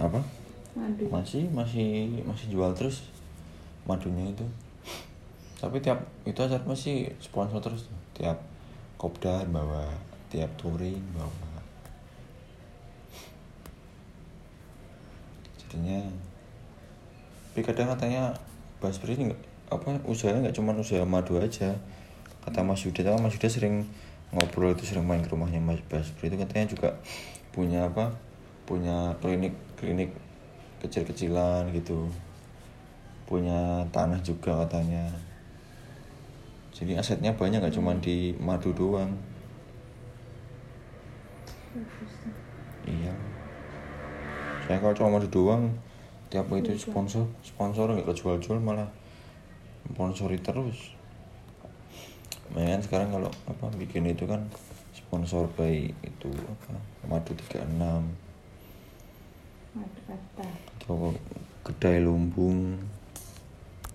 apa? Madu. Masih masih masih jual terus madunya itu. Tapi tiap itu acara masih sponsor terus tuh. tiap kopdar bawa tiap touring bawa. Jadinya tapi kadang katanya Mas Bri ini apa usahanya nggak cuma usaha madu aja. Kata Mas Yuda kan Mas Yuda sering ngobrol itu sering main ke rumahnya Mas Basri itu katanya juga punya apa punya klinik klinik kecil-kecilan gitu. Punya tanah juga katanya. Jadi asetnya banyak nggak cuma di madu doang. Iya. Saya kalau cuma madu doang tiap itu sponsor sponsor nggak kejual-jual malah sponsori terus. Makanya sekarang kalau apa bikin itu kan sponsor by itu apa madu 36 kedai lumbung